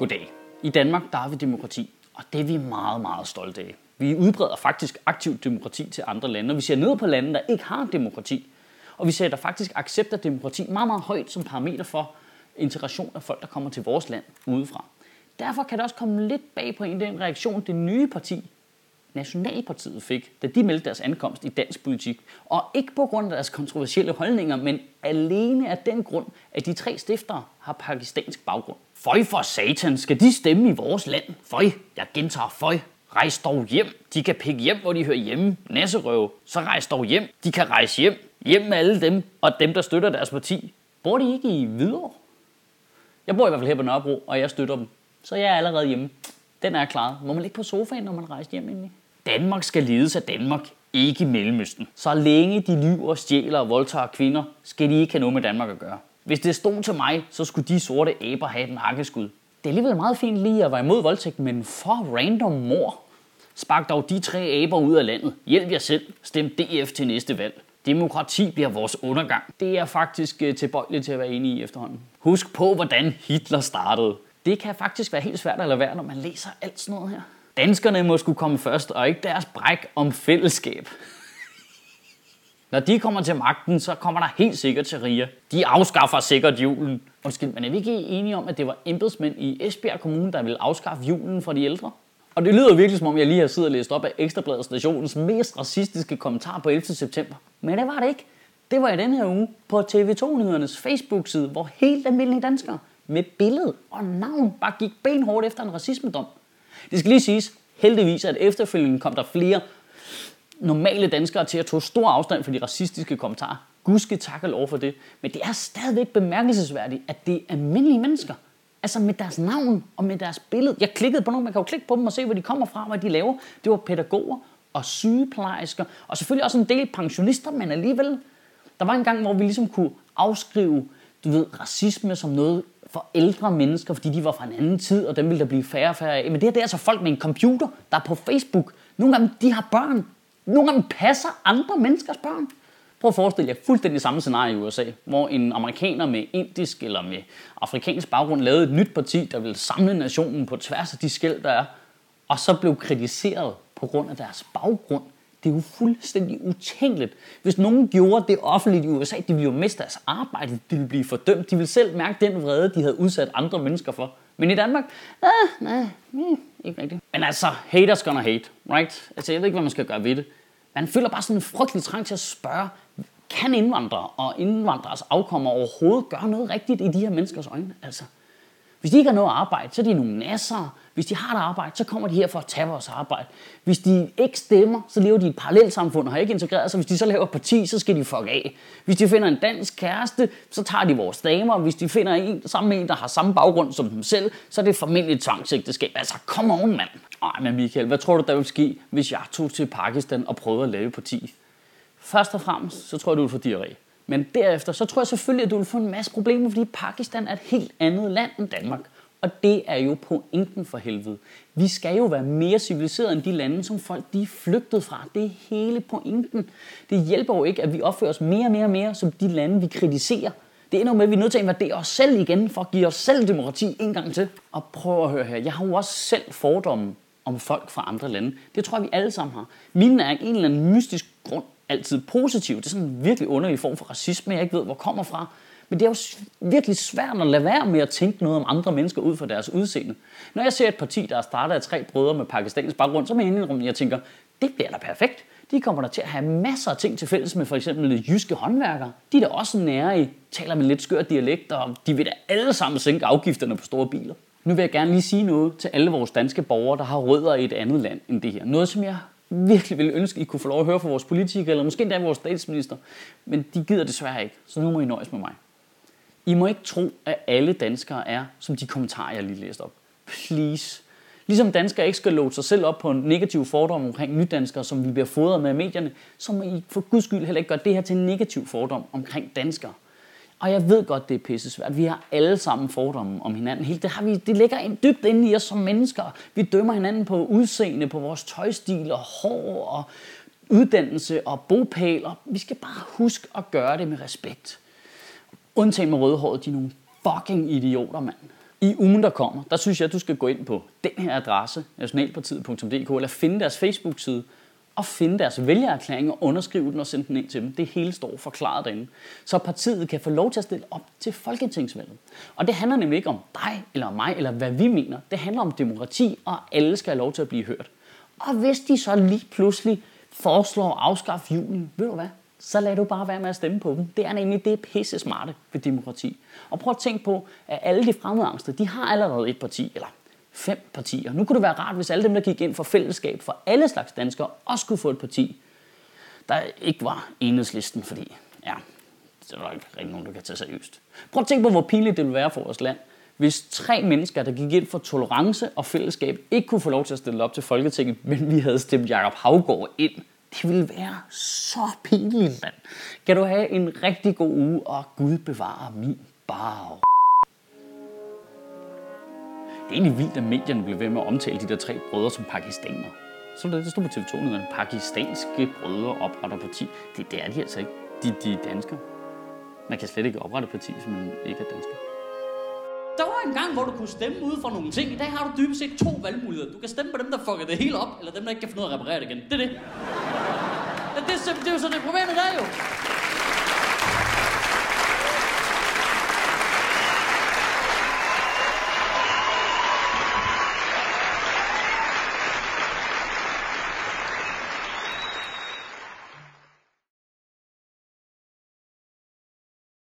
Goddag. I Danmark der har vi demokrati, og det er vi meget, meget stolte af. Vi udbreder faktisk aktivt demokrati til andre lande, og vi ser ned på lande, der ikke har demokrati. Og vi sætter faktisk accept af demokrati meget, meget højt som parameter for integration af folk, der kommer til vores land udefra. Derfor kan det også komme lidt bag på en den reaktion, det nye parti, Nationalpartiet fik, da de meldte deres ankomst i dansk politik. Og ikke på grund af deres kontroversielle holdninger, men alene af den grund, at de tre stiftere har pakistansk baggrund. Føj for satan, skal de stemme i vores land? Føj, jeg gentager føj. Rejs dog hjem. De kan pikke hjem, hvor de hører hjemme. Nasserøve. Så rejs dog hjem. De kan rejse hjem. Hjem med alle dem, og dem, der støtter deres parti. Bor de ikke i Hvidovre? Jeg bor i hvert fald her på Nørrebro, og jeg støtter dem. Så jeg er allerede hjemme. Den er klaret. Må man ligge på sofaen, når man rejser hjem egentlig? Danmark skal ledes af Danmark, ikke Mellemøsten. Så længe de lyver, stjæler og voldtager kvinder, skal de ikke have noget med Danmark at gøre. Hvis det stod til mig, så skulle de sorte aber have et nakkeskud. Det er alligevel meget fint lige at være imod voldtægt, men for random mor. Spark dog de tre aber ud af landet. Hjælp jer selv. Stem DF til næste valg. Demokrati bliver vores undergang. Det er faktisk øh, tilbøjeligt til at være enig i efterhånden. Husk på, hvordan Hitler startede. Det kan faktisk være helt svært at lade være, når man læser alt sådan noget her. Danskerne må skulle komme først, og ikke deres bræk om fællesskab. Når de kommer til magten, så kommer der helt sikkert til rige. De afskaffer sikkert julen. Undskyld, men er vi ikke enige om, at det var embedsmænd i Esbjerg Kommune, der ville afskaffe julen for de ældre? Og det lyder virkelig som om, jeg lige har siddet og læst op af Ekstrabladet stationens mest racistiske kommentar på 11. september. Men det var det ikke. Det var i den her uge på TV2-nyhedernes Facebook-side, hvor helt almindelige danskere med billede og navn bare gik benhårdt efter en racismedom. Det skal lige siges, heldigvis, at efterfølgende kom der flere normale danskere til at tage stor afstand for de racistiske kommentarer. Gudske tak og lov for det. Men det er stadigvæk bemærkelsesværdigt, at det er almindelige mennesker. Altså med deres navn og med deres billede. Jeg klikkede på nogle, man kan jo klikke på dem og se, hvor de kommer fra, hvad de laver. Det var pædagoger og sygeplejersker, og selvfølgelig også en del pensionister, men alligevel. Der var en gang, hvor vi ligesom kunne afskrive, du ved, racisme som noget for ældre mennesker, fordi de var fra en anden tid, og dem ville der blive færre og færre af. Men det her det er altså folk med en computer, der er på Facebook. Nogle af dem, de har børn. Nogle af dem passer andre menneskers børn. Prøv at forestille jer fuldstændig samme scenarie i USA, hvor en amerikaner med indisk eller med afrikansk baggrund lavede et nyt parti, der ville samle nationen på tværs af de skæld, der er, og så blev kritiseret på grund af deres baggrund. Det er jo fuldstændig utænkeligt. Hvis nogen gjorde det offentligt i USA, de ville jo miste deres arbejde, de ville blive fordømt, de ville selv mærke den vrede, de havde udsat andre mennesker for. Men i Danmark, ah, nej, nej, ikke rigtigt. Men altså, haters gonna hate, right? Altså, jeg ved ikke, hvad man skal gøre ved det. Man føler bare sådan en frygtelig trang til at spørge, kan indvandrere og indvandrers afkommer overhovedet gøre noget rigtigt i de her menneskers øjne? Altså, hvis de ikke har noget arbejde, så er de nogle nasser. Hvis de har et arbejde, så kommer de her for at tage vores arbejde. Hvis de ikke stemmer, så lever de i et parallelt samfund og har ikke integreret sig. Hvis de så laver parti, så skal de fuck af. Hvis de finder en dansk kæreste, så tager de vores damer. Hvis de finder en sammen med en, der har samme baggrund som dem selv, så er det formentlig tvangsægteskab. Altså, kom on, mand. Ej, men Michael, hvad tror du, der vil ske, hvis jeg tog til Pakistan og prøvede at lave parti? Først og fremmest, så tror jeg, du vil få diarré. Men derefter, så tror jeg selvfølgelig, at du vil få en masse problemer, fordi Pakistan er et helt andet land end Danmark. Og det er jo pointen for helvede. Vi skal jo være mere civiliserede end de lande, som folk de er flygtet fra. Det er hele pointen. Det hjælper jo ikke, at vi opfører os mere og mere og mere som de lande, vi kritiserer. Det ender med, at vi er nødt til at invadere os selv igen, for at give os selv demokrati en gang til. Og prøv at høre her, jeg har jo også selv fordomme om folk fra andre lande. Det tror jeg, vi alle sammen har. Mine er en eller anden mystisk grund altid positiv. Det er sådan en virkelig underlig form for racisme, jeg ikke ved, hvor kommer fra. Men det er jo virkelig svært at lade være med at tænke noget om andre mennesker ud fra deres udseende. Når jeg ser et parti, der er startet af tre brødre med pakistansk baggrund, så mener jeg, rum, jeg tænker, det bliver da perfekt. De kommer der til at have masser af ting til fælles med for eksempel jyske håndværkere. De er da også nære i, taler med lidt skør dialekt, og de vil da alle sammen sænke afgifterne på store biler. Nu vil jeg gerne lige sige noget til alle vores danske borgere, der har rødder i et andet land end det her. Noget, som jeg virkelig ville ønske, I kunne få lov at høre fra vores politikere, eller måske endda vores statsminister. Men de gider desværre ikke, så nu må I nøjes med mig. I må ikke tro, at alle danskere er, som de kommentarer, jeg lige læste op. Please. Ligesom danskere ikke skal låse sig selv op på en negativ fordom omkring nydanskere, som vi bliver fodret med af medierne, så må I for guds skyld heller ikke gøre det her til en negativ fordom omkring danskere. Og jeg ved godt, det er pisse svært. Vi har alle sammen fordomme om hinanden. Helt det, har vi, det ligger ind, dybt inde i os som mennesker. Vi dømmer hinanden på udseende, på vores tøjstil og hår og uddannelse og bopæl. Og vi skal bare huske at gøre det med respekt. Undtagen med rødhåret, de er nogle fucking idioter, mand. I ugen, der kommer, der synes jeg, at du skal gå ind på den her adresse, nationalpartiet.dk, eller finde deres Facebook-side, og finde deres vælgererklæring og underskrive den og sende den ind til dem. Det hele står forklaret derinde. Så partiet kan få lov til at stille op til folketingsvalget. Og det handler nemlig ikke om dig eller mig, eller hvad vi mener. Det handler om demokrati, og alle skal have lov til at blive hørt. Og hvis de så lige pludselig foreslår at afskaffe julen, ved du hvad? så lad du bare være med at stemme på dem. Det er nemlig det pisse smarte ved demokrati. Og prøv at tænke på, at alle de fremmedangste, de har allerede et parti, eller fem partier. Nu kunne det være rart, hvis alle dem, der gik ind for fællesskab for alle slags danskere, også kunne få et parti, der ikke var enhedslisten, fordi ja, det er der ikke rigtig nogen, der kan tage seriøst. Prøv at tænke på, hvor pinligt det ville være for vores land, hvis tre mennesker, der gik ind for tolerance og fællesskab, ikke kunne få lov til at stille op til Folketinget, men vi havde stemt Jakob Havgård ind. Det ville være så pinligt, mand. Kan du have en rigtig god uge, og Gud bevare min bar. Det er egentlig vildt, at medierne bliver ved med at omtale de der tre brødre som pakistanere. Så det, det stod på TV2 at pakistanske brødre opretter parti. Det, det er de altså ikke. De, de er danskere. Man kan slet ikke oprette parti, hvis man ikke er dansker. Der var en gang, hvor du kunne stemme ud for nogle ting. I dag har du dybest set to valgmuligheder. Du kan stemme på dem, der fucker det hele op, eller dem, der ikke kan finde ud af at reparere det igen. Det er det. Det, det, det er jo så det problemet der jo.